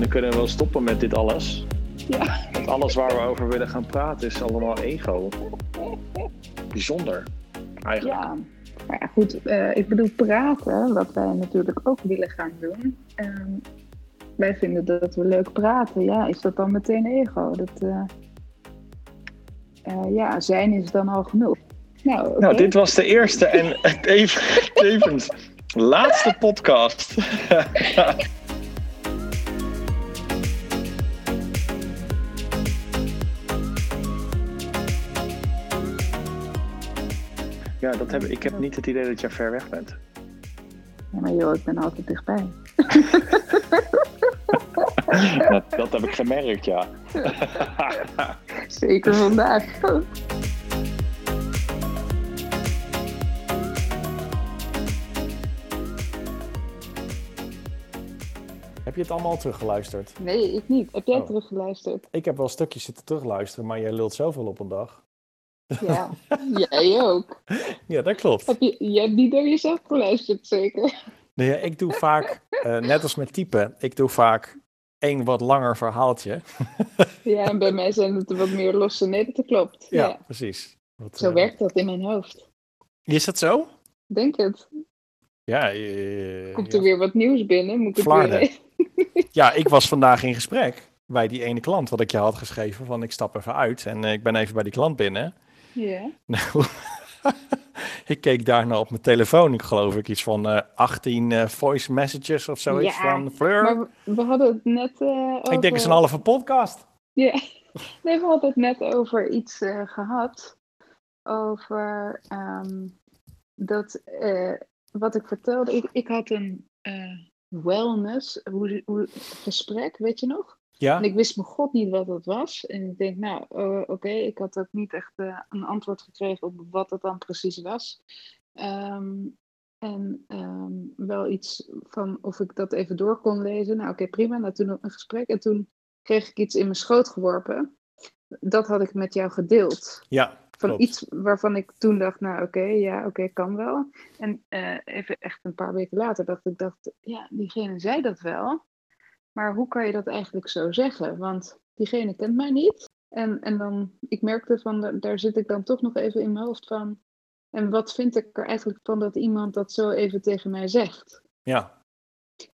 dan kunnen we wel stoppen met dit alles. Ja. Want alles waar we over willen gaan praten is allemaal ego. Bijzonder, eigenlijk. Ja, maar ja, goed, eh, ik bedoel praten, wat wij natuurlijk ook willen gaan doen. Ehm, wij vinden dat we leuk praten. Ja, is dat dan meteen ego? Dat, eh, eh, ja, zijn is dan al genoeg. Nou. Nou, dit was de eerste en even- tevens laatste podcast. Ja, dat heb, ik heb niet het idee dat jij ver weg bent. Ja, maar joh, ik ben altijd dichtbij. Dat, dat heb ik gemerkt, ja. Zeker vandaag. Heb je het allemaal teruggeluisterd? Nee, ik niet. Heb jij Oh. teruggeluisterd? Ik heb wel stukjes zitten terugluisteren, maar jij lult zoveel op een dag. Ja, jij ook. Ja, dat klopt. Heb je, hebt niet door jezelf geluisterd, zeker? Nee, ja, ik doe vaak, eh, net als met typen, ik doe vaak één wat langer verhaaltje. Ja, en bij mij zijn het wat meer losse. Nee, dat klopt. Ja, Ja. precies. Wat, Zo eh, werkt dat in mijn hoofd. Is dat zo? Denk het. Ja, eh, Komt ja. er weer wat nieuws binnen? Moet ik weer ja, ik was vandaag in gesprek bij die ene klant wat ik je had geschreven van ik stap even uit en ik ben even bij die klant binnen. Ja. Nou, ik keek daarna op mijn telefoon. Ik geloof ik iets van eh 18 eh, voice messages of zoiets Ja, van Fleur. Maar we, we hadden het net eh, over... Ik denk het is een halve podcast. Ja. Nee, we hadden het net over iets eh, gehad. Over ehm, dat, eh, wat ik vertelde. Ik, ik had een eh, wellness hoe, hoe, gesprek, weet je nog? Ja, En ik wist mijn god niet wat dat was. En ik denk, nou, eh, oké, ik had ook niet echt eh, een antwoord gekregen op wat het dan precies was. Ehm, en ehm, wel iets van of ik dat even door kon lezen. Nou, oké, prima. Nou, toen een gesprek. En toen kreeg ik iets in mijn schoot geworpen. Dat had ik met jou gedeeld. ja Van klopt. iets waarvan ik toen dacht, nou oké, ja, oké, kan wel. En eh, even echt een paar weken later dacht ik, dacht, ja, diegene zei dat wel. Maar hoe kan je dat eigenlijk zo zeggen? Want diegene kent mij niet. En, en dan, ik merkte van, da- daar zit ik dan toch nog even in mijn hoofd van. En wat vind ik er eigenlijk van dat iemand dat zo even tegen mij zegt? Ja,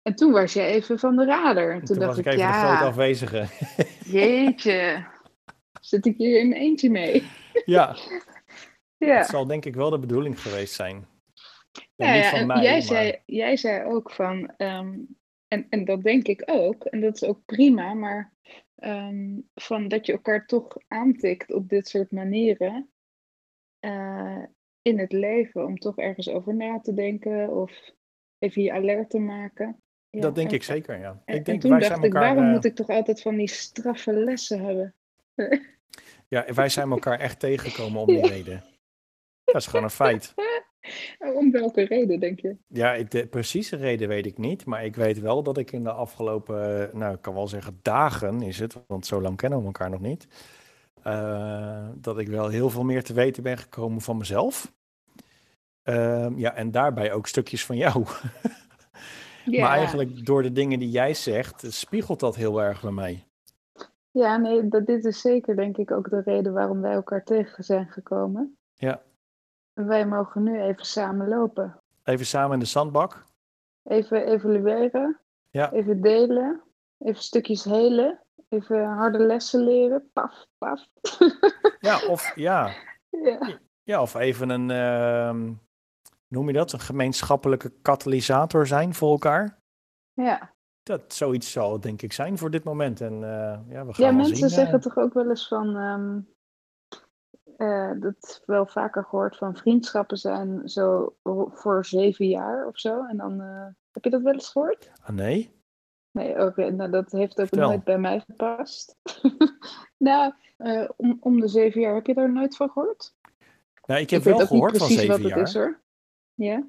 En toen was je even van de radar. En toen, toen, dacht was ik even de ja, afwezige. jeetje, zit ik hier in eentje mee? ja, Ja. het zal denk ik wel de bedoeling geweest zijn. Ja, van en mij, jij, maar- zei, jij zei ook van, ehm, en, en dat denk ik ook, en dat is ook prima, maar ehm, van dat je elkaar toch aantikt op dit soort manieren eh, in het leven, om toch ergens over na te denken of even je alert te maken. Ja, dat denk en- ik zeker, ja. En, ik denk, toen wij dacht zijn ik, elkaar, waarom eh, moet ik toch altijd van die straffe lessen hebben? ja, wij zijn elkaar echt tegengekomen om die Ja. reden. Dat is gewoon een feit. Om welke reden, denk je? Ja, ik, de precieze reden weet ik niet, maar ik weet wel dat ik in de afgelopen, eh, nou ik kan wel zeggen dagen is het, want zo lang kennen we elkaar nog niet, eh, dat ik wel heel veel meer te weten ben gekomen van mezelf. Ehm, ja, en daarbij ook stukjes van jou. Maar eigenlijk door de dingen die jij zegt, spiegelt dat heel erg bij mij. Ja, nee, dat, dit is zeker denk ik ook de reden waarom wij elkaar tegen zijn gekomen. Ja. Wij mogen nu even samen lopen. Even samen in de zandbak. Even evalueren, Ja. even delen, even stukjes helen, even harde lessen leren. Paf, paf. Ja, of, ja, ja. ja, of even een, ehm, noem je dat, een gemeenschappelijke katalysator zijn voor elkaar. ja. Dat zoiets zal denk ik zijn voor dit moment. En eh, ja, we gaan ja, mensen zien. zeggen eh. toch ook wel eens van, ehm, eh, dat wel vaker gehoord van vriendschappen zijn zo voor zeven jaar of zo. En dan, eh, heb je dat wel eens gehoord? Ah, nee? Nee, oké, nou dat heeft ook Vertel. nooit bij mij gepast. nou, eh, om, om de zeven jaar, heb je daar nooit van gehoord? Nou, ik heb ik wel gehoord van precies zeven wat jaar. het is hoor. Ja?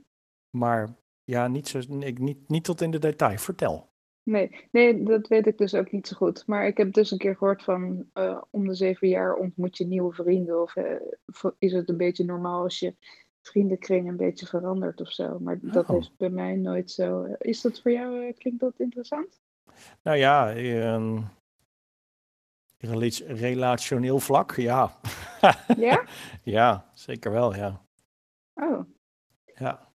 Maar ja, niet, zo, ik, niet, niet tot in de detail. Vertel. Nee, nee, dat weet ik dus ook niet zo goed. Maar ik heb dus een keer gehoord van eh, om de zeven jaar ontmoet je nieuwe vrienden. Of eh, vo- is het een beetje normaal als je vriendenkring een beetje verandert of zo. Maar dat Oh. heeft bij mij nooit zo. Is dat voor jou, eh, klinkt dat interessant? Nou ja, een rela- relationeel vlak, ja. Ja? ja, zeker wel, ja. Oh, ja.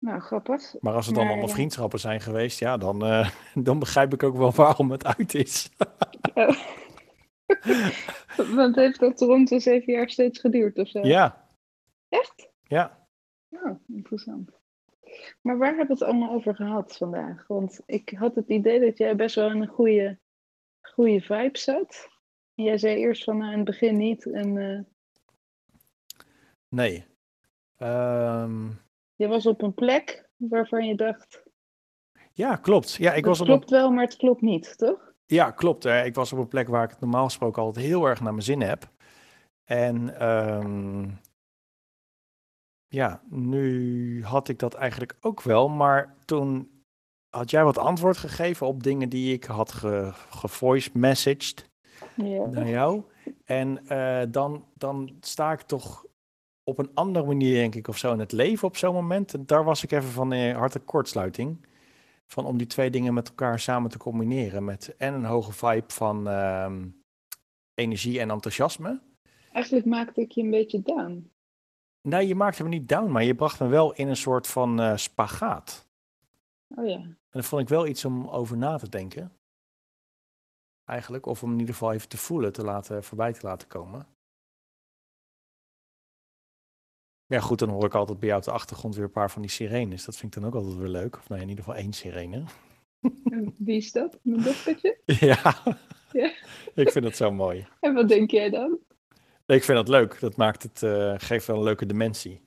Nou grappig. Maar als het dan Maar, allemaal vriendschappen zijn geweest, ja, dan, eh, dan begrijp ik ook wel waarom het uit is. Oh. Want heeft dat rond de zeven jaar steeds geduurd of zo? ja, Echt? ja. Oh, interessant. Maar waar hebben we het allemaal over gehad vandaag? Want ik had het idee dat jij best wel in een goede, goede vibe zat. En jij zei eerst van nou, in het begin niet. En eh, Nee. Ehm, je was op een plek waarvan je dacht. ja, klopt. Ja, ik het was op een klopt wel, maar het klopt niet, toch? Ja, klopt. hè. Ik was op een plek waar ik het normaal gesproken altijd heel erg naar mijn zin heb. En ehm, ja, nu had ik dat eigenlijk ook wel, maar toen had jij wat antwoord gegeven op dingen die ik had ge, gevoice messaged Ja. naar jou. En eh, dan, dan sta ik toch op een andere manier, denk ik, of zo in het leven op zo'n moment. En daar was ik even van in harte kortsluiting. Van om die twee dingen met elkaar samen te combineren. Met en een hoge vibe van ehm, energie en enthousiasme. Eigenlijk maakte ik je een beetje down. Nee, je maakte me niet down, maar je bracht me wel in een soort van eh, spagaat. Oh ja. En dat vond ik wel iets om over na te denken. Eigenlijk, of om in ieder geval even te voelen, te laten, voorbij te laten komen. Ja, goed, dan hoor ik altijd bij jou op de achtergrond weer een paar van die sirenes. Dat vind ik dan ook altijd weer leuk. Of nou ja, in ieder geval één sirene. En wie is dat? Mijn dochtertje? ja, Ja. ik vind dat zo mooi. En wat denk jij dan? Ik vind dat leuk. Dat maakt het, eh, geeft wel een leuke dimensie.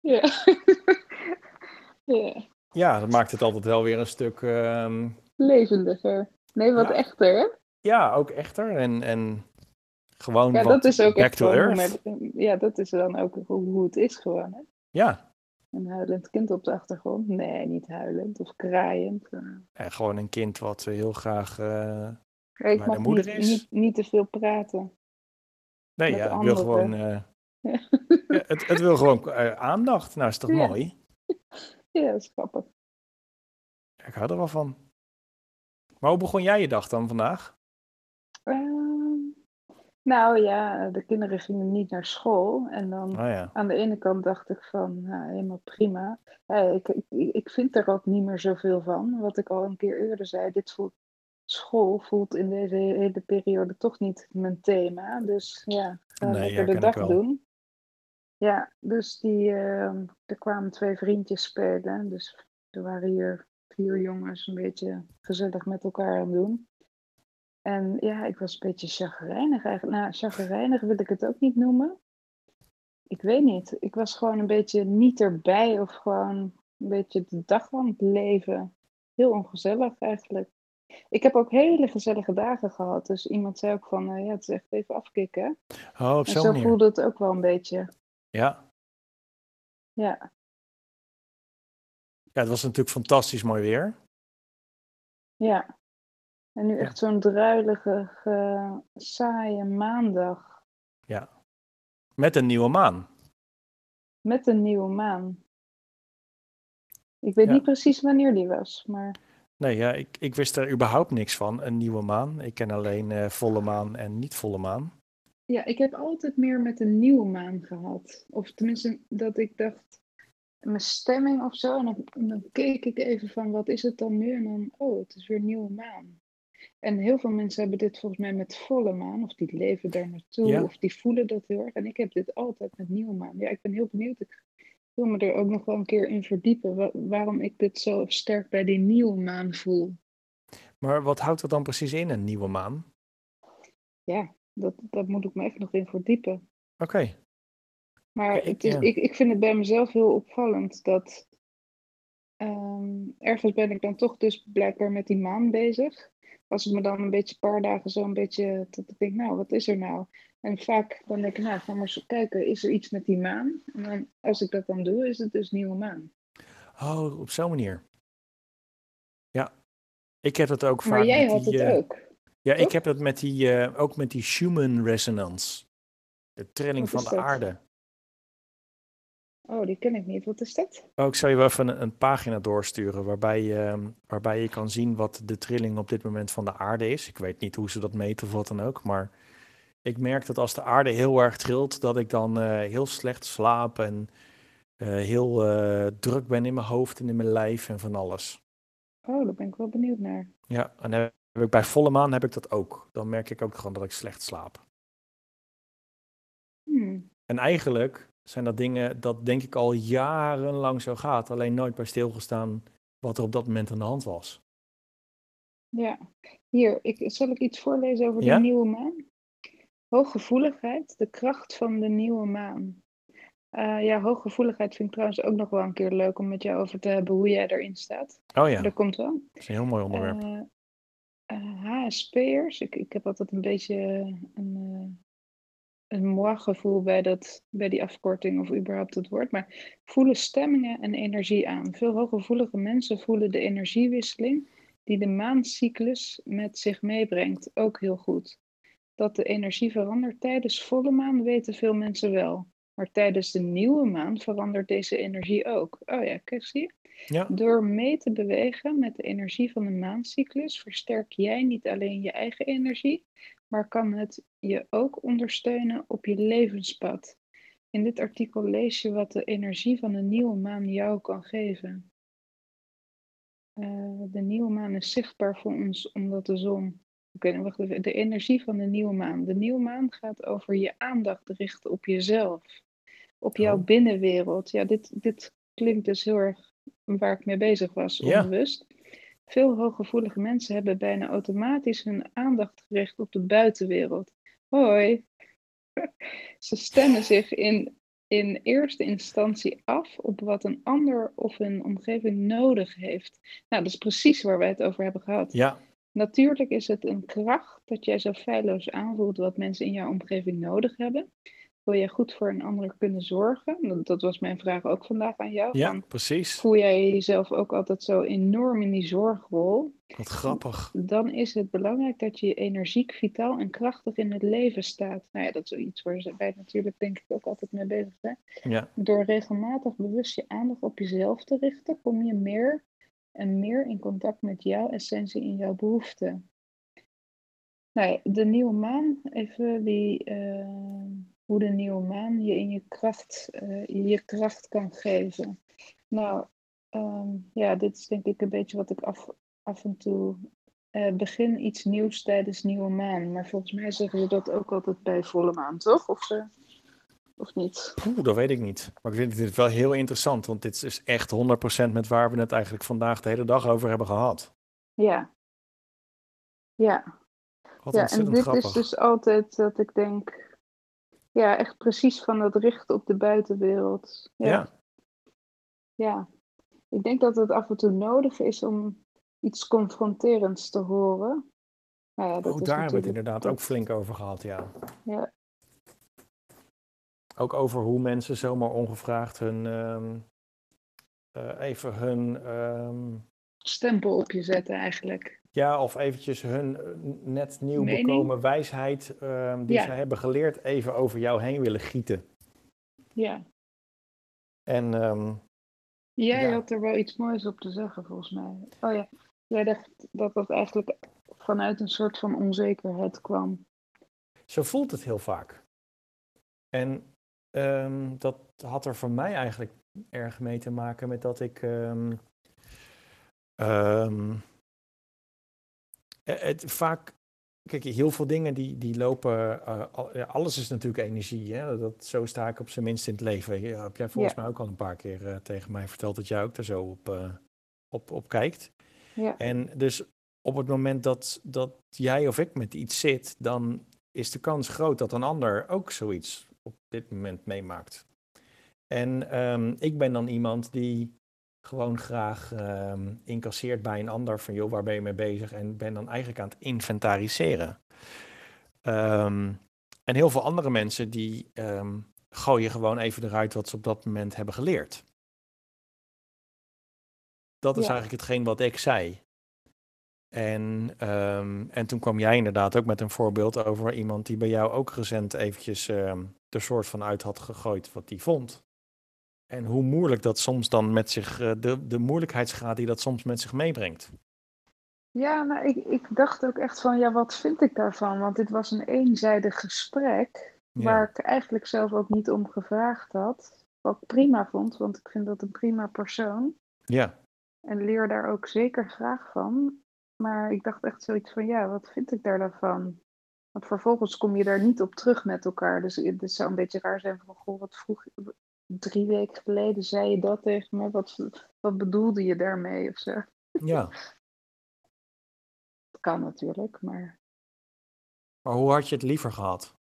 Ja. ja. Ja, dat maakt het altijd wel weer een stuk, ehm, Levendiger. Nee, wat Ja. echter, hè? ja, ook echter. En, en gewoon Ja, dat is ook back echt to earth. ja, dat is dan ook hoe, hoe het is gewoon, hè? Ja, Een huilend kind op de achtergrond. Nee, niet huilend of kraaiend. eh. en gewoon een kind wat heel graag... ik Waar de mag moeder niet, is. niet, niet te veel praten. Nee, Met ja, het wil gewoon, eh, Ja. het, het wil gewoon aandacht. Nou, is toch mooi? ja, dat is grappig. Ik hou er wel van. Maar hoe begon jij je dag dan vandaag? Nou ja, de kinderen gingen niet naar school. En dan Oh ja, aan de ene kant dacht ik van, nou, helemaal prima. Ja, ik, ik, ik vind er ook niet meer zoveel van. Wat ik al een keer eerder zei, dit voelt, school voelt in deze hele periode toch niet mijn thema. Dus ja, ga Nee, lekker herken de dag doen. Ja, dus die, ehm, er kwamen twee vriendjes spelen. Dus er waren hier vier jongens een beetje gezellig met elkaar aan het doen. En ja, ik was een beetje chagrijnig eigenlijk. Nou, chagrijnig wil ik het ook niet noemen. Ik weet niet. Ik was gewoon een beetje niet erbij of gewoon een beetje de dag aan het leven. Heel ongezellig eigenlijk. Ik heb ook hele gezellige dagen gehad. Dus iemand zei ook van, eh, ja, het is echt even afkicken. oh, op En zo'n zo manier. voelde het ook wel een beetje. Ja. Ja, ja, het was natuurlijk fantastisch mooi weer. ja. En nu Ja. echt zo'n druilige, ge- saaie maandag. Met een nieuwe maan. Met een nieuwe maan. Ik weet Ja. niet precies wanneer die was, maar Nee, ja, ik, ik wist er überhaupt niks van, een nieuwe maan. Ik ken alleen eh, volle maan en niet volle maan. ja, ik heb altijd meer met een nieuwe maan gehad. Of tenminste dat ik dacht, mijn stemming of zo. En dan, en dan keek ik even van, wat is het dan nu? En dan, oh, het is weer nieuwe maan. En heel veel mensen hebben dit volgens mij met volle maan. Of die leven daar naartoe. Ja. Of die voelen dat heel erg. En ik heb dit altijd met nieuwe maan. Ja, ik ben heel benieuwd. Ik wil me er ook nog wel een keer in verdiepen. wa- waarom ik dit zo sterk bij die nieuwe maan voel. Maar wat houdt dat dan precies in, een nieuwe maan? Ja, dat, dat moet ik me echt nog in verdiepen. Oké, Maar ik, het is, ja. ik, ik vind het bij mezelf heel opvallend dat ehm, ergens ben ik dan toch dus blijkbaar met die maan bezig. Als ik me dan een beetje een paar dagen zo een beetje, dat ik denk, nou, wat is er nou? En vaak dan denk ik, nou, ga maar eens kijken, is er iets met die maan? En dan, als ik dat dan doe, is het dus nieuwe maan. oh, op zo'n manier. Ja, ik heb dat ook vaak Maar jij had die, het eh, ook. Ja, ik heb dat met die, eh, ook met die Schumann resonance. De trilling van de dat? aarde. Oh, die ken ik niet. Wat is dat? Oh, ik zal je wel even een, een pagina doorsturen waarbij, je, waarbij je kan zien wat de trilling op dit moment van de aarde is. Ik weet niet hoe ze dat meten of wat dan ook, maar ik merk dat als de aarde heel erg trilt, dat ik dan eh, heel slecht slaap en eh, heel eh, druk ben in mijn hoofd en in mijn lijf en van alles. Oh, daar ben ik wel benieuwd naar. Ja, en heb ik, bij volle maan heb ik dat ook. Dan merk ik ook gewoon dat ik slecht slaap. Hmm. En eigenlijk zijn dat dingen dat denk ik al jarenlang zo gaat, alleen nooit bij stilgestaan wat er op dat moment aan de hand was. Ja, hier, ik, zal ik iets voorlezen over Ja? de nieuwe maan? Hooggevoeligheid, de kracht van de nieuwe maan. Eh, ja, hooggevoeligheid vind ik trouwens ook nog wel een keer leuk om met jou over te hebben hoe jij erin staat. Oh ja, Dat komt wel. dat is een heel mooi onderwerp. Eh, eh, HSP'ers, ik, ik heb altijd een beetje een, een moi gevoel bij, dat, bij die afkorting of überhaupt het woord, maar voelen stemmingen en energie aan. Veel hooggevoelige mensen voelen de energiewisseling die de maancyclus met zich meebrengt ook heel goed. Dat de energie verandert tijdens volle maan weten veel mensen wel. Maar tijdens de nieuwe maan verandert deze energie ook. Oh ja, kijk, zie je? Ja, Door mee te bewegen met de energie van de maancyclus versterk jij niet alleen je eigen energie, maar kan het je ook ondersteunen op je levenspad. In dit artikel lees je wat de energie van de nieuwe maan jou kan geven. Eh, de nieuwe maan is zichtbaar voor ons omdat de zon. Oké, dan wacht even. De energie van de nieuwe maan. De nieuwe maan gaat over je aandacht richten op jezelf, op jouw Oh. binnenwereld. Ja, dit, dit klinkt dus heel erg waar ik mee bezig was, Ja. onbewust. Veel hooggevoelige mensen hebben bijna automatisch hun aandacht gericht op de buitenwereld. Hoi. Ze stemmen zich in, in eerste instantie af op wat een ander of een omgeving nodig heeft. Nou, dat is precies waar wij het over hebben gehad. ja, Natuurlijk is het een kracht dat jij zo feilloos aanvoelt wat mensen in jouw omgeving nodig hebben. Wil jij goed voor een ander kunnen zorgen? Dat- was mijn vraag ook vandaag aan jou. ja, Van, precies. voel jij jezelf ook altijd zo enorm in die zorgrol? Wat grappig. Dan is het belangrijk dat je energiek, vitaal en krachtig in het leven staat. Nou ja, dat is zoiets waar wij natuurlijk denk ik ook altijd mee bezig zijn. Ja, Door regelmatig bewust je aandacht op jezelf te richten, kom je meer en meer in contact met jouw essentie en jouw behoeften. Nou ja, de nieuwe maan, even die, eh, hoe de nieuwe maan je in je kracht, eh, je kracht kan geven. Nou, ehm, ja, dit is denk ik een beetje wat ik af, af en toe eh, begin iets nieuws tijdens nieuwe maan. Maar volgens mij zeggen ze dat ook altijd bij volle maan, toch? Of, eh, of niet? Oeh, dat weet ik niet. Maar ik vind dit wel heel interessant, want dit is echt 100% met waar we het eigenlijk vandaag de hele dag over hebben gehad. Ja. Ja. Wat Ja, en dit grappig. is dus altijd dat ik denk, ja, echt precies van dat richten op de buitenwereld. Ja, ja. ja. Ik denk dat het af en toe nodig is om iets confronterends te horen. Nou ja, dat Ook is daar hebben we het inderdaad ook flink over gehad, ja. Ja. Ook over hoe mensen zomaar ongevraagd hun, ehm, eh, even hun, ehm, stempel op je zetten eigenlijk. Ja, of eventjes hun eh, net nieuw Mening? bekomen wijsheid ehm, die Ja. ze hebben geleerd even over jou heen willen gieten. Ja. En ehm, Jij Ja. had er wel iets moois op te zeggen, volgens mij. Oh ja, jij dacht dat dat eigenlijk vanuit een soort van onzekerheid kwam. Zo voelt het heel vaak. En ehm, dat had er voor mij eigenlijk erg mee te maken met dat ik. Het, vaak. Kijk, heel veel dingen die, die lopen. eh, alles is natuurlijk energie. Hè? Dat, zo sta ik op zijn minst in het leven. Ja, heb jij volgens Ja. mij ook al een paar keer eh, tegen mij verteld dat jij ook daar zo op, eh, op, op kijkt. Ja. En dus op het moment dat, dat jij of ik met iets zit, dan is de kans groot dat een ander ook zoiets op dit moment meemaakt. En ehm, ik ben dan iemand die gewoon graag ehm, incasseert bij een ander van joh, waar ben je mee bezig? En ben dan eigenlijk aan het inventariseren. Ehm, en heel veel andere mensen die ehm, gooien gewoon even eruit wat ze op dat moment hebben geleerd. Dat is Ja. eigenlijk hetgeen wat ik zei. En, en toen kwam jij inderdaad ook met een voorbeeld over iemand die bij jou ook recent eventjes ehm er soort van uit had gegooid wat die vond. En hoe moeilijk dat soms dan met zich, eh, de, de moeilijkheidsgraad die dat soms met zich meebrengt. Ja, nou, ik, ik dacht ook echt van, ja, wat vind ik daarvan? Want dit was een eenzijdig gesprek, Ja. waar ik eigenlijk zelf ook niet om gevraagd had. Wat ik prima vond, want ik vind dat een prima persoon. Ja, En leer daar ook zeker graag van. Maar ik dacht echt zoiets van, ja, wat vind ik daar dan van? Want vervolgens kom je daar niet op terug met elkaar. Dus het het zou een beetje raar zijn van, goh, wat vroeg drie weken geleden zei je dat tegen me. Wat, wat bedoelde je daarmee of zo? ja. Dat kan natuurlijk, maar Maar hoe had je het liever gehad?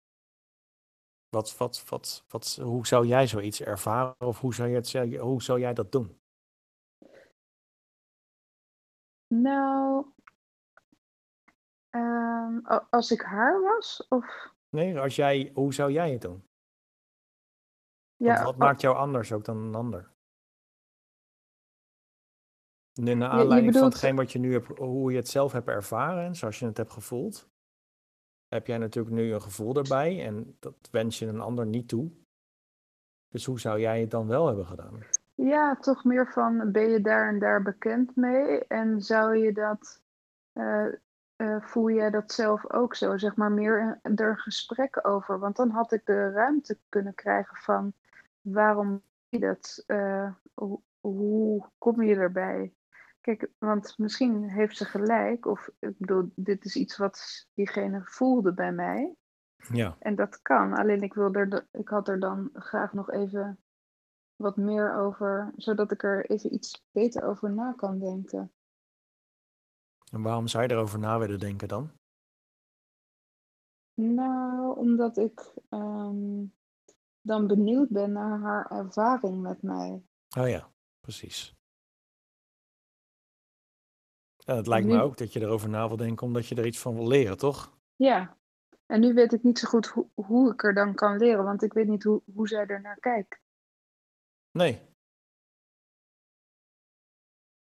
Wat, wat, wat, wat, hoe zou jij zoiets ervaren of hoe zou, je het, hoe zou jij dat doen? nou, ehm, als ik haar was, of Nee, als jij, hoe zou jij het doen? Ja, wat a- maakt jou anders ook dan een ander? Nu, naar je aanleiding van hetgeen wat je nu hebt, hoe je het zelf hebt ervaren en zoals je het hebt gevoeld, heb jij natuurlijk nu een gevoel erbij en dat wens je een ander niet toe. Dus hoe zou jij het dan wel hebben gedaan? Ja, toch meer van ben je daar en daar bekend mee? En zou je dat, eh, eh, voel jij dat zelf ook zo? Zeg maar meer er een gesprek over. Want dan had ik de ruimte kunnen krijgen van waarom je dat? Eh, hoe, hoe kom je erbij? Kijk, want misschien heeft ze gelijk, of ik bedoel, dit is iets wat diegene voelde bij mij. Ja, En dat kan, alleen ik, wil er, ik had er dan graag nog even wat meer over, zodat ik er even iets beter over na kan denken. en waarom zou je erover na willen denken dan? Nou, omdat ik ehm, dan benieuwd ben naar haar ervaring met mij. Oh ja, precies. En het lijkt me ook dat je erover na wil denken omdat je er iets van wil leren, toch? Ja, en nu weet ik niet zo goed hoe, hoe ik er dan kan leren, want ik weet niet hoe, hoe zij er naar kijkt. Nee.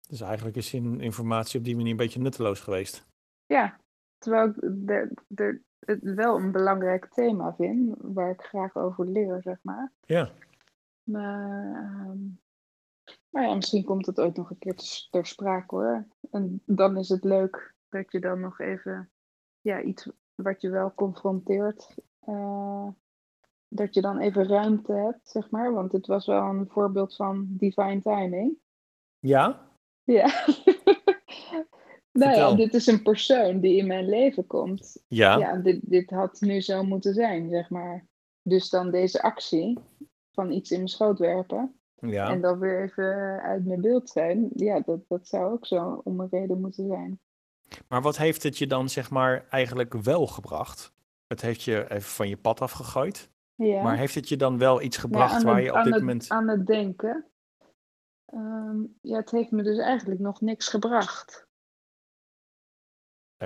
Dus eigenlijk is die informatie op die manier een beetje nutteloos geweest. Ja, terwijl ik er, er, het wel een belangrijk thema vind, waar ik graag over leer, zeg maar. Ja, Maar, ehm, maar ja, misschien komt het ooit nog een keer te- ter sprake hoor. En dan is het leuk dat je dan nog even ja, iets wat je wel confronteert, eh, dat je dan even ruimte hebt, zeg maar. Want dit was wel een voorbeeld van divine timing. ja? Ja. nou ja, dit is een persoon die in mijn leven komt. Ja, Ja, dit, dit had nu zo moeten zijn, zeg maar. Dus dan deze actie van iets in mijn schoot werpen. ja. En dan weer even uit mijn beeld zijn. Ja, dat, dat zou ook zo om een reden moeten zijn. Maar wat heeft het je dan zeg maar eigenlijk wel gebracht? Het heeft je even van je pad afgegooid. Ja. Maar heeft het je dan wel iets gebracht waar het- je op dit het, moment... Aan het denken. Ehm, ja, het heeft me dus eigenlijk nog niks gebracht.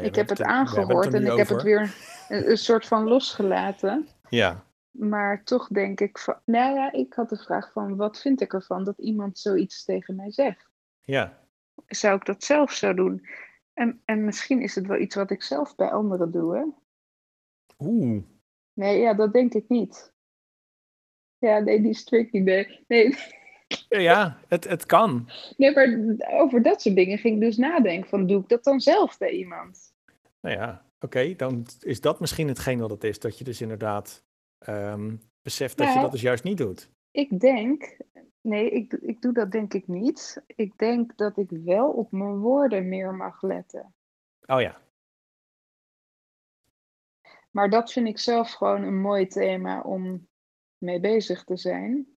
Ja, ik heb het aangehoord en ik heb het weer een, een soort van losgelaten. Ja, Maar toch denk ik van, nou ja, ik had de vraag van, wat vind ik ervan dat iemand zoiets tegen mij zegt? ja. Zou ik dat zelf zo doen? En, en misschien is het wel iets wat ik zelf bij anderen doe, hè? Oeh, Nee, ja, dat denk ik niet. Ja, nee, die is tricky. Nee, nee, ja, het, het kan. nee, maar over dat soort dingen ging ik dus nadenken. Van, doe ik dat dan zelf bij iemand? Nou ja, oké, dan is dat misschien hetgeen wat het is. Dat je dus inderdaad ehm, beseft dat je dat dus juist niet doet. Ik denk, nee, ik, doe- ik doe dat denk ik niet. Ik denk dat ik wel op mijn woorden meer mag letten. Oh ja, Maar dat vind ik zelf gewoon een mooi thema om mee bezig te zijn.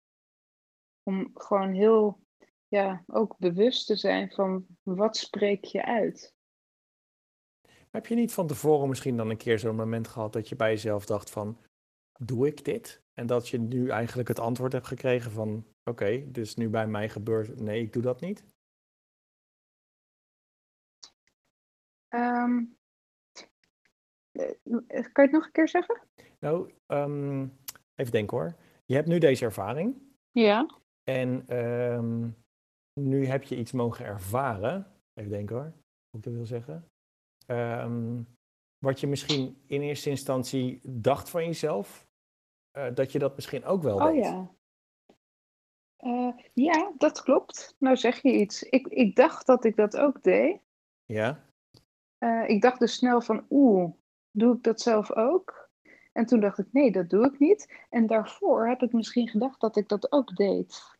Om gewoon heel, ja, ook bewust te zijn van wat spreek je uit. Heb je niet van tevoren misschien dan een keer zo'n moment gehad dat je bij jezelf dacht van, doe ik dit? En dat je nu eigenlijk het antwoord hebt gekregen van, oké, dit is nu bij mij gebeurd. Nee, ik doe dat niet. Ehm, eh, kan je het nog een keer zeggen? Nou, ehm, even denken hoor. Je hebt nu deze ervaring. Ja. En ehm, nu heb je iets mogen ervaren. Even denken hoor, hoe ik dat wil zeggen. Ehm, wat je misschien in eerste instantie dacht van jezelf, eh, dat je dat misschien ook wel Oh weet. ja. Eh, ja, dat klopt. Nou zeg je iets. Ik, ik dacht dat ik dat ook deed. Ja? Eh, ik dacht dus snel van, oeh, doe ik dat zelf ook? En toen dacht ik, nee, dat doe ik niet. En daarvoor heb ik misschien gedacht dat ik dat ook deed.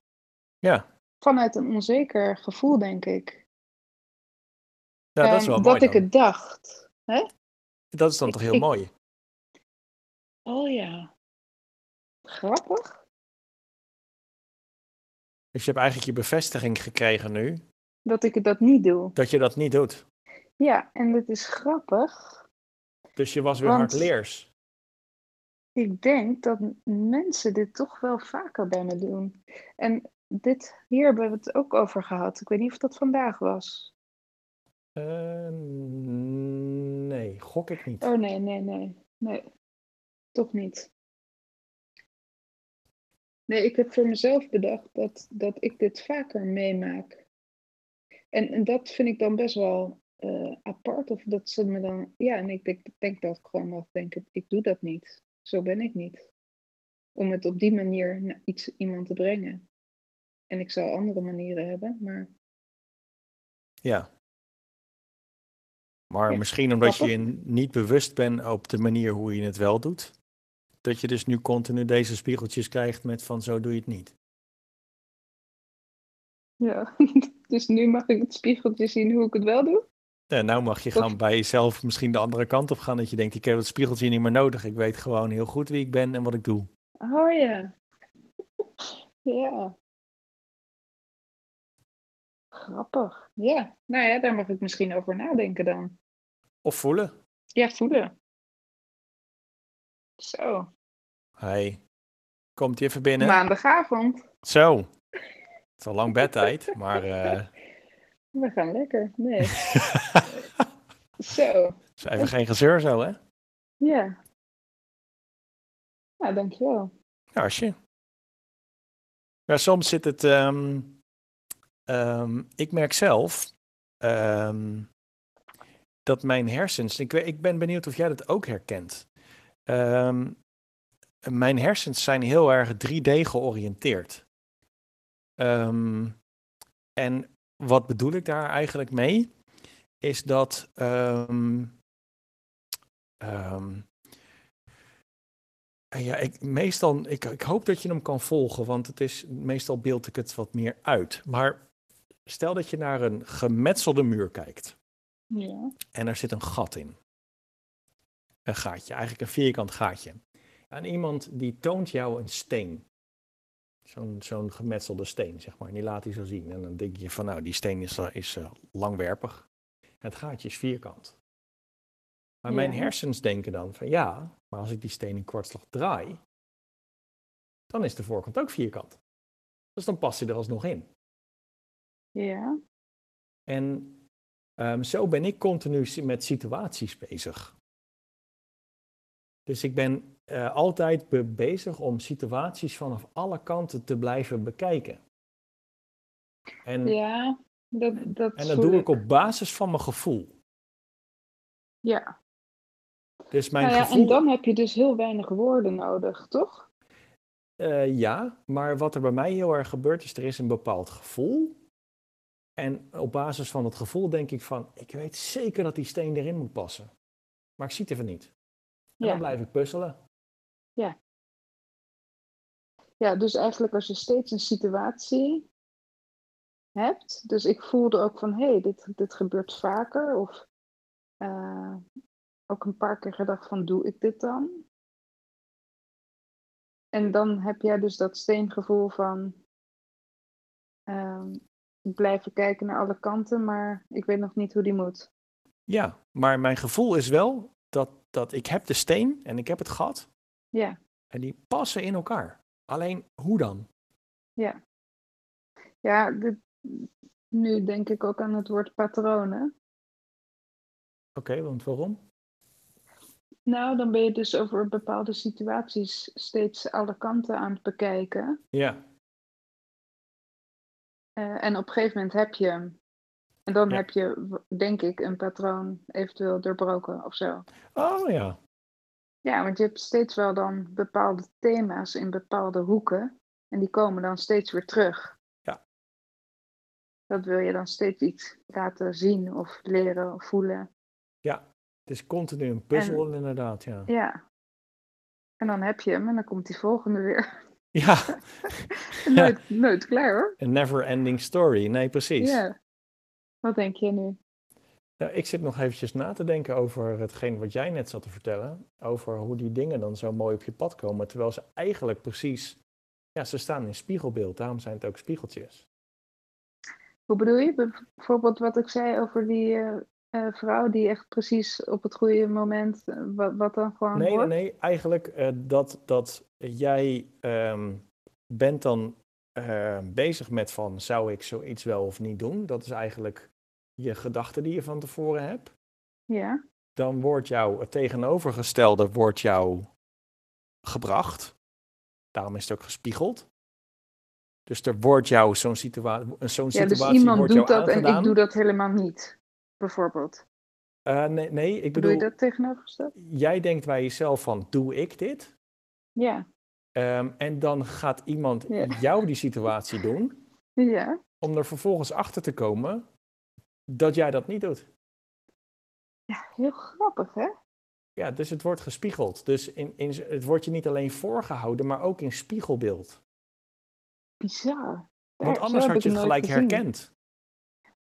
Ja. Vanuit een onzeker gevoel, denk ik. Ja, dat is Ehm, wel dat mooi ik dan. het dacht. Hè? Dat is dan ik- toch heel ik- mooi? Oh ja. Grappig. Dus je hebt eigenlijk je bevestiging gekregen nu Dat ik dat niet doe. dat je dat niet doet. Ja, en dat is grappig. Dus je was weer hardleers. Ik denk dat mensen dit toch wel vaker bij me doen. En dit, hier hebben we het ook over gehad. Ik weet niet of dat vandaag was. Eh, nee, gok ik niet. Oh nee, nee, nee. Nee, toch niet. Nee, ik heb voor mezelf bedacht dat, dat ik dit vaker meemaak. En, en dat vind ik dan best wel eh, apart. Of dat ze me dan. Ja, en ik denk, denk dat ik gewoon nog denk: ik- ik doe dat niet. Zo ben ik niet. Om het op die manier naar iets, iemand te brengen. En ik zou andere manieren hebben, maar Ja. Maar Ja, misschien omdat je niet bewust bent op de manier hoe je het wel doet. Dat je dus nu continu deze spiegeltjes krijgt met van zo doe je het niet. ja. dus nu mag ik het spiegeltje zien hoe ik het wel doe. En nou mag je gaan bij jezelf misschien de andere kant op gaan. Dat je denkt, ik heb het spiegeltje niet meer nodig. Ik weet gewoon heel goed wie ik ben en wat ik doe. Oh ja. Ja. Grappig. Ja. Nou ja, daar mag ik misschien over nadenken dan. Of voelen. Ja, voelen. Zo. Hey, komt even binnen? Maandagavond. Zo. Het is al lang bedtijd, maar... eh We gaan lekker. Nee. Zo. is even geen gezeur zo, hè? Ja. Nou, dankjewel. Ja, als je. Ja, soms zit het. ehm, ehm, ik merk zelf ehm, dat mijn hersens. Ik, ik ben benieuwd of jij dat ook herkent. Ehm, mijn hersens zijn heel erg 3D georiënteerd. Ehm, en wat bedoel ik daar eigenlijk mee? Is dat. en Ja, ik, meestal, ik, ik hoop dat je hem kan volgen, want het is, meestal beeld ik het wat meer uit. Maar stel dat je naar een gemetselde muur kijkt Ja. en er zit een gat in. Een gaatje, eigenlijk een vierkant gaatje. En iemand die toont jou een steen. Zo'n zo'n gemetselde steen, zeg maar. En die laat hij zo zien. En dan denk je van, nou, die steen is, eh, is eh, langwerpig. Het gaatje is vierkant. Maar mijn hersens denken dan van, ja, maar als ik die steen in kwartslag draai, dan is de voorkant ook vierkant. Dus dan past hij er alsnog in. Ja. En ehm, zo ben ik continu met situaties bezig. Dus ik ben eh, altijd be- bezig om situaties vanaf alle kanten te blijven bekijken. En, Ja. Dat, dat en dat doe ik op basis van mijn gevoel. Ja. Dus mijn Nou ja, gevoel. en dan heb je dus heel weinig woorden nodig, toch? Eh, ja, maar wat er bij mij heel erg gebeurt is, er is een bepaald gevoel. En op basis van het gevoel denk ik van, ik weet zeker dat die steen erin moet passen. Maar ik zie het even niet. En Ja. dan blijf ik puzzelen. Ja, dus eigenlijk als je steeds een situatie hebt. Dus ik voelde ook van, hé, hey, dit, dit gebeurt vaker. Of eh, ook een paar keer gedacht van, doe ik dit dan? En dan heb jij dus dat steengevoel van, ehm, blijven kijken naar alle kanten, maar ik weet nog niet hoe die moet. Ja, maar mijn gevoel is wel dat, dat ik heb de steen en ik heb het gat. Ja. En die passen in elkaar. Alleen, hoe dan? Ja, ja dit, nu denk ik ook aan het woord patronen. Oké, want waarom? Nou, dan ben je dus over bepaalde situaties steeds alle kanten aan het bekijken. Ja, Eh, en op een gegeven moment heb je hem. En dan Ja. heb je, denk ik, een patroon eventueel doorbroken of zo. oh ja. Ja, want je hebt steeds wel dan bepaalde thema's in bepaalde hoeken. En die komen dan steeds weer terug. Ja. Dat wil je dan steeds iets laten zien of leren of voelen. Ja, het is continu een puzzel inderdaad, ja. Ja. En dan heb je hem en dan komt die volgende weer. Ja, nooit, nooit klaar hoor. een never ending story. Nee, precies. Ja. Wat denk je nu? Nou, ik zit nog eventjes na te denken over hetgeen wat jij net zat te vertellen. Over hoe die dingen dan zo mooi op je pad komen. Terwijl ze eigenlijk precies, ja, ze staan in spiegelbeeld. Daarom zijn het ook spiegeltjes. Hoe bedoel je? Bijvoorbeeld wat ik zei over die eh, eh, vrouw die echt precies op het goede moment, eh, wat, wat dan gewoon Nee, nee. Eigenlijk eh, dat, dat jij ehm, bent dan bezig met van, zou ik zoiets wel of niet doen? Dat is eigenlijk je gedachte die je van tevoren hebt. Ja, dan wordt jou het tegenovergestelde wordt jou gebracht. Daarom is het ook gespiegeld. Dus er wordt jou zo'n situa zo'n ja dus situatie iemand wordt doet dat en ik doe dat helemaal niet, bijvoorbeeld. Eh, nee, nee, ik Bedoel je bedoel, dat tegenovergesteld? jij denkt bij jezelf van, doe ik dit? Ja, Ehm, en dan gaat iemand Ja. jou die situatie doen, ja, om er vervolgens achter te komen dat jij dat niet doet. ja, heel grappig hè? Ja, dus het wordt gespiegeld. Dus in, in, het wordt je niet alleen voorgehouden, maar ook in spiegelbeeld. Bizar. Want Daar- anders had je het gelijk gezien. herkend.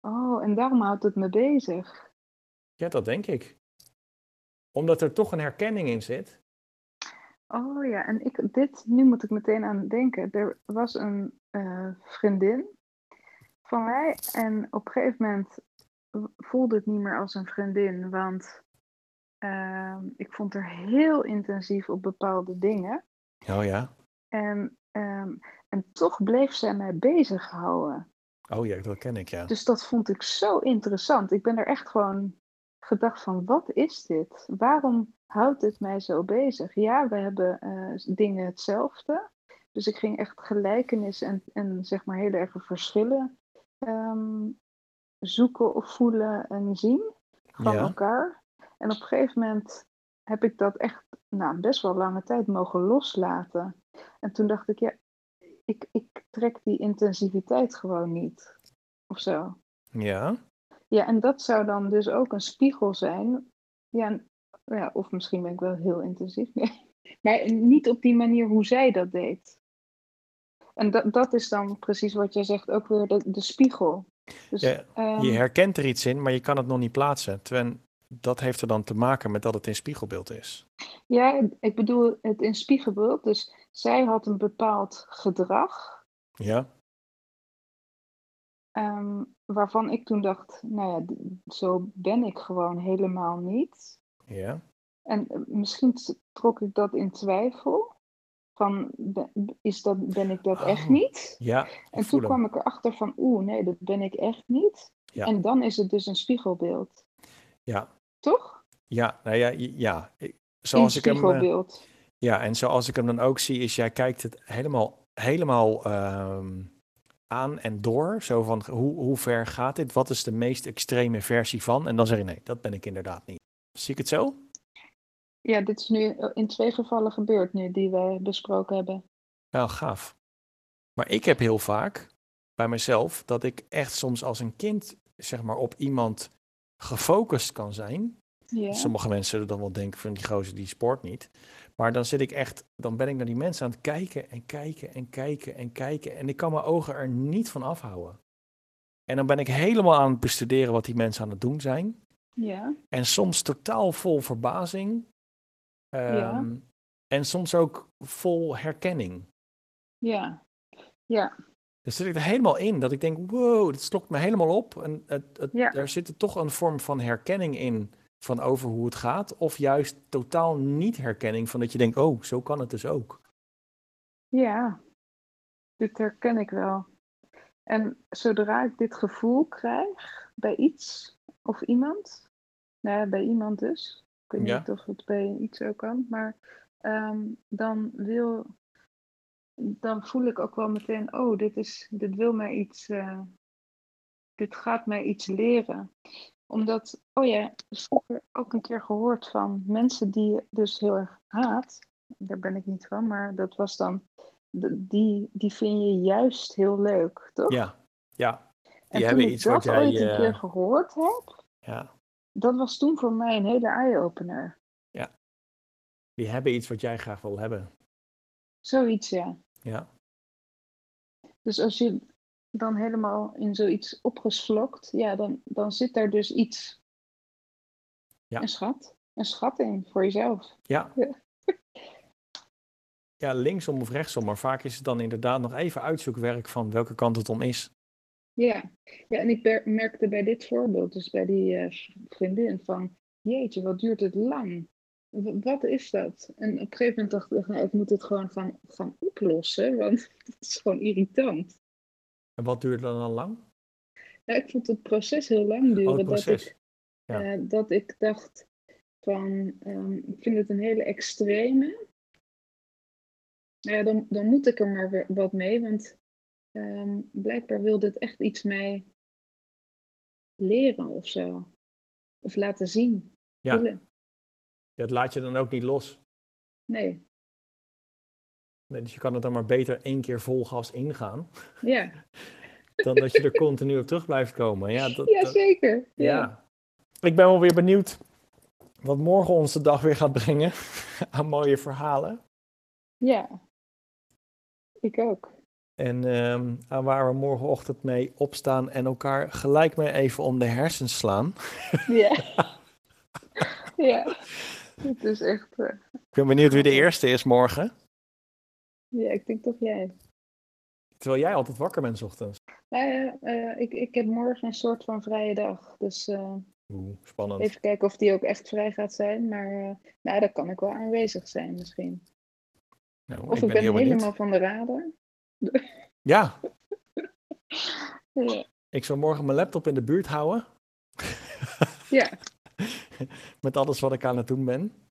Oh, en daarom houdt het me bezig. Ja, dat denk ik. Omdat er toch een herkenning in zit. Oh ja, en ik, dit, nu moet ik meteen aan denken. Er was een eh, vriendin van mij en op een gegeven moment voelde het niet meer als een vriendin, want ehm, ik vond haar heel intensief op bepaalde dingen. Oh ja. En, ehm, en toch bleef zij mij bezighouden. Oh ja, dat ken ik, ja. Dus dat vond ik zo interessant. Ik ben er echt gewoon gedacht van, wat is dit? Waarom houdt dit mij zo bezig? Ja, we hebben eh, dingen hetzelfde. Dus ik ging echt gelijkenis en, en zeg maar hele erge verschillen ehm, zoeken of voelen en zien van Ja. elkaar. En op een gegeven moment heb ik dat echt nou, best wel lange tijd mogen loslaten. En toen dacht ik, ja, ik, ik trek die intensiviteit gewoon niet. Of zo. Ja. Ja, en dat zou dan dus ook een spiegel zijn. Ja, en- ja of misschien ben ik wel heel intensief. Nee. Maar niet op die manier hoe zij dat deed. En dat, dat is dan precies wat jij zegt, ook weer de, de spiegel. Dus, Ja, ehm, Je herkent er iets in, maar je kan het nog niet plaatsen. Terwijl dat heeft er dan te maken met dat het in spiegelbeeld is. ja, ik bedoel het in spiegelbeeld. Dus zij had een bepaald gedrag. Ja. ehm, waarvan ik toen dacht, nou ja, zo ben ik gewoon helemaal niet. Ja. En eh, misschien trok ik dat in twijfel. Van, is dat, ben ik dat echt Oh, niet? Ja. En toen kwam ik erachter van, oeh, nee, dat ben ik echt niet. Ja. En dan is het dus een spiegelbeeld. Ja. Toch? Ja, nou ja, ja. Ik- Een Zoals ik hem, eh, spiegelbeeld. Ja, en zoals ik hem dan ook zie, is jij kijkt het helemaal, helemaal ehm, aan en door. Zo van, hoe, hoe ver gaat dit? Wat is de meest extreme versie van? En dan zeg je, nee, dat ben ik inderdaad niet. Zie ik het zo? Ja, dit is nu eh, in twee gevallen gebeurd nu, die we besproken hebben. Nou, gaaf. Maar ik heb heel vaak bij mezelf dat ik echt soms als een kind, zeg maar, op iemand gefocust kan zijn. Ja, Sommige mensen zullen dan wel denken van die gozer die sport niet. Maar dan zit ik echt, dan ben ik naar die mensen aan het kijken en kijken en kijken en kijken. En ik kan mijn ogen er niet van afhouden. En dan ben ik helemaal aan het bestuderen wat die mensen aan het doen zijn. ja, En soms totaal vol verbazing. Ja. Ehm, En soms ook vol herkenning. ja, ja, Dus zit ik er helemaal in dat ik denk, wow, dit slokt me helemaal op. En het, het, Ja. er zit er toch een vorm van herkenning in van over hoe het gaat. Of juist totaal niet herkenning van dat je denkt, oh, zo kan het dus ook. ja. Dit herken ik wel. En zodra ik dit gevoel krijg bij iets of iemand, nou ja, bij iemand dus, ik weet Ja. niet of het bij iets ook kan, maar ehm, dan wil, dan voel ik ook wel meteen, oh, dit is, dit wil mij iets, eh, dit gaat mij iets leren. Omdat, oh ja, vroeger ook een keer gehoord van mensen die je dus heel erg haat. Daar ben ik niet van, maar dat was dan die, die vind je juist heel leuk, toch? Ja, ja. en Die toen hebben ik iets dat wat jij... ooit een eh, keer gehoord heb, ja, dat was toen voor mij een hele eye-opener. die hebben iets wat jij graag wil hebben. Zoiets, ja. Ja, Dus als je dan helemaal in zoiets opgeslokt, ja, dan, dan zit daar dus iets. Ja. Een schat. Een schat in voor jezelf. ja. Ja. Ja, linksom of rechtsom, maar vaak is het dan inderdaad nog even uitzoekwerk van welke kant het om is. Ja, ja en ik merkte bij dit voorbeeld, dus bij die eh, vriendin, van jeetje, wat duurt het lang? W- Wat is dat? En op een gegeven moment dacht ik, nou, ik moet het gewoon gaan, gaan oplossen, want het is gewoon irritant. En wat duurt dan dan lang? Ja, ik vond het proces heel lang duren. Oh, het Dat ik, Ja. eh, dat ik dacht van, ehm, ik vind het een hele extreme. Ja, dan, dan moet ik er maar wat mee, want ehm, blijkbaar wil dit echt iets mij leren of zo. Of laten zien. Ja. voelen. Dat laat je dan ook niet los. Nee, Nee, dus je kan het dan maar beter één keer vol gas ingaan, ja, dan dat je er continu op terug blijft komen. Ja, dat, ja dat- zeker. Ja. ja. Ik ben wel weer benieuwd wat morgen onze dag weer gaat brengen aan mooie verhalen. ja. Ik ook. En ehm, aan waar we morgenochtend mee opstaan en elkaar gelijk mee even om de hersens slaan. Ja. ja. Het is echt, eh, Ik ben benieuwd wie de eerste is morgen. Ja, ik denk toch jij. Terwijl jij altijd wakker bent 's ochtends. Nou ja, eh, ik, ik heb morgen een soort van vrije dag. Dus eh, Oeh, spannend. even kijken of die ook echt vrij gaat zijn. Maar eh, nou, dan kan ik wel aanwezig zijn misschien. Nou, Of ik, ben, helemaal van de radar. Ja, Ja. ik zal morgen mijn laptop in de buurt houden. ja, Met alles wat ik aan het doen ben.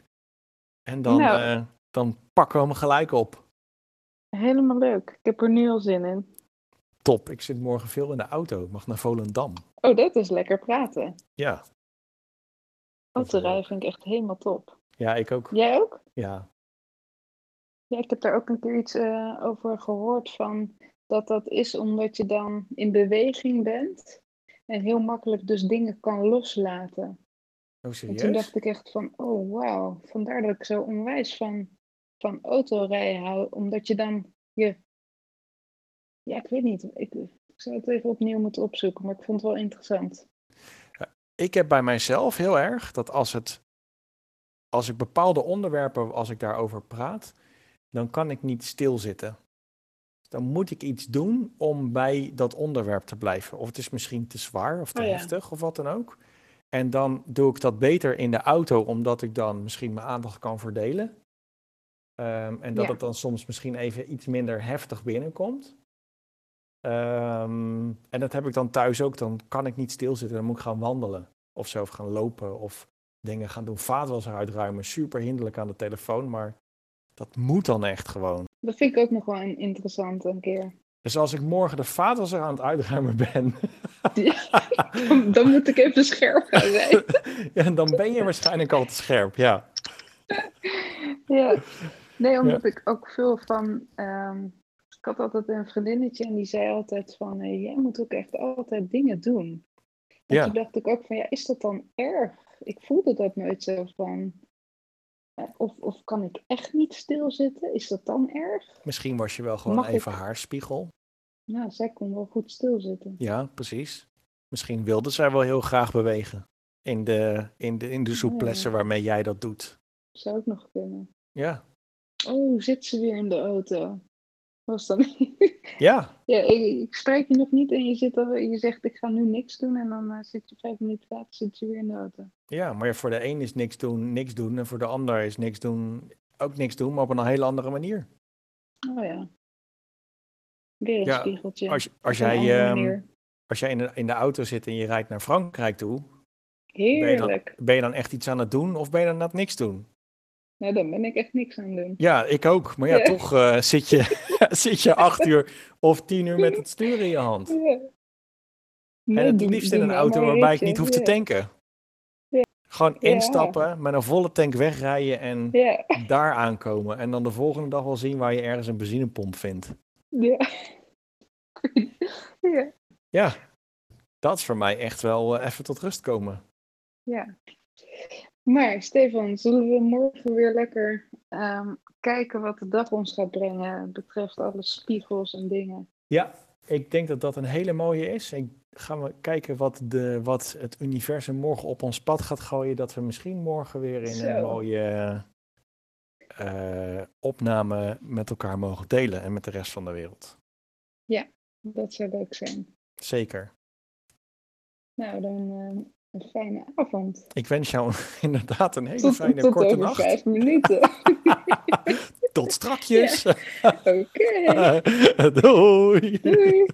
En dan, Nou. dan pakken we hem gelijk op. helemaal leuk. Ik heb er nu al zin in. Top, ik zit morgen veel in de auto. Ik mag naar Volendam. Oh, dat is lekker praten. Ja, Autorijden vind ik echt helemaal top. ja ik ook. Jij ook? Ja, Ja, ik heb daar ook een keer iets eh, over gehoord van dat dat is omdat je dan in beweging bent en heel makkelijk dus dingen kan loslaten. oh En serieus? toen dacht ik echt van, oh wauw, vandaar dat ik zo onwijs van, van autorijden hou, omdat je dan je, ja ik weet niet, ik, ik zou het even opnieuw moeten opzoeken, maar ik vond het wel interessant. Ik heb bij mijzelf heel erg dat als het, als ik bepaalde onderwerpen, als ik daarover praat, dan kan ik niet stilzitten. Dan moet ik iets doen om bij dat onderwerp te blijven. Of het is misschien te zwaar of te Oh ja. heftig of wat dan ook. En dan doe ik dat beter in de auto, omdat ik dan misschien mijn aandacht kan verdelen. Ehm, en dat Ja. het dan soms misschien even iets minder heftig binnenkomt. Ehm, en dat heb ik dan thuis ook. Dan kan ik niet stilzitten. Dan moet ik gaan wandelen. Of zo, of gaan lopen. Of dingen gaan doen. Vaatwasser uitruimen. Super hinderlijk aan de telefoon. Maar dat moet dan echt gewoon. Dat vind ik ook nog wel een interessant een keer. Dus als ik morgen de vaatwasser aan het uitruimen ben. Dan, dan moet ik even scherp gaan zijn. ja, dan ben je waarschijnlijk al te scherp. Ja. Ja, nee, omdat ik ook veel van. ehm, ik had altijd een vriendinnetje en die zei altijd van: eh, jij moet ook echt altijd dingen doen. En Ja. toen dacht ik ook van: ja, is dat dan erg? Ik voelde dat nooit zo van. eh, Of, of kan ik echt niet stilzitten? Is dat dan erg? Misschien was je wel gewoon Mag even ik? haar spiegel. Nou, zij kon wel goed stilzitten. Ja, precies. Misschien wilde zij wel heel graag bewegen. In de, in de, in de waarmee jij dat doet. Zou ook nog kunnen. Ja. Oh, zit ze weer in de auto? Was dan. Ja. ja, ik, ik spreek je nog niet en je, zit al, je zegt: ik ga nu niks doen. En dan eh, zit je vijf minuten later zit je weer in de auto. Ja, maar voor de een is niks doen, niks doen. En voor de ander is niks doen, ook niks doen, maar op een hele andere manier. Oh ja. Weer een Ja, spiegeltje. Als, als jij, ehm, als jij in de, in de auto zit en je rijdt naar Frankrijk toe, ben je, dan, Heerlijk. ben je dan echt iets aan het doen of ben je dan net niks doen? Nou, dan ben ik echt niks aan het doen. Ja, ik ook. Maar ja, Ja. toch eh, zit, je, zit je acht uur of tien uur met het stuur in je hand. Ja. En Nee, het liefst in een auto waarbij ik niet hoef te tanken. Ja. Gewoon instappen, met een volle tank wegrijden en daar aankomen. En dan de volgende dag wel zien waar je ergens een benzinepomp vindt. ja. ja, Ja, dat is voor mij echt wel eh, even tot rust komen. ja. Maar Stefan, zullen we morgen weer lekker ehm, kijken wat de dag ons gaat brengen betreft alle spiegels en dingen? Ja, ik denk dat dat een hele mooie is. Ik ga we kijken wat, de, wat het universum morgen op ons pad gaat gooien. Dat we misschien morgen weer in een mooie eh, opname met elkaar mogen delen en met de rest van de wereld. Dat zou leuk zijn. Zeker. Nou, dan ehm, een fijne avond. Ik wens jou inderdaad een hele Tot, fijne tot korte over nacht. vijf minuten. Tot strakjes. Oké, Doei. doei.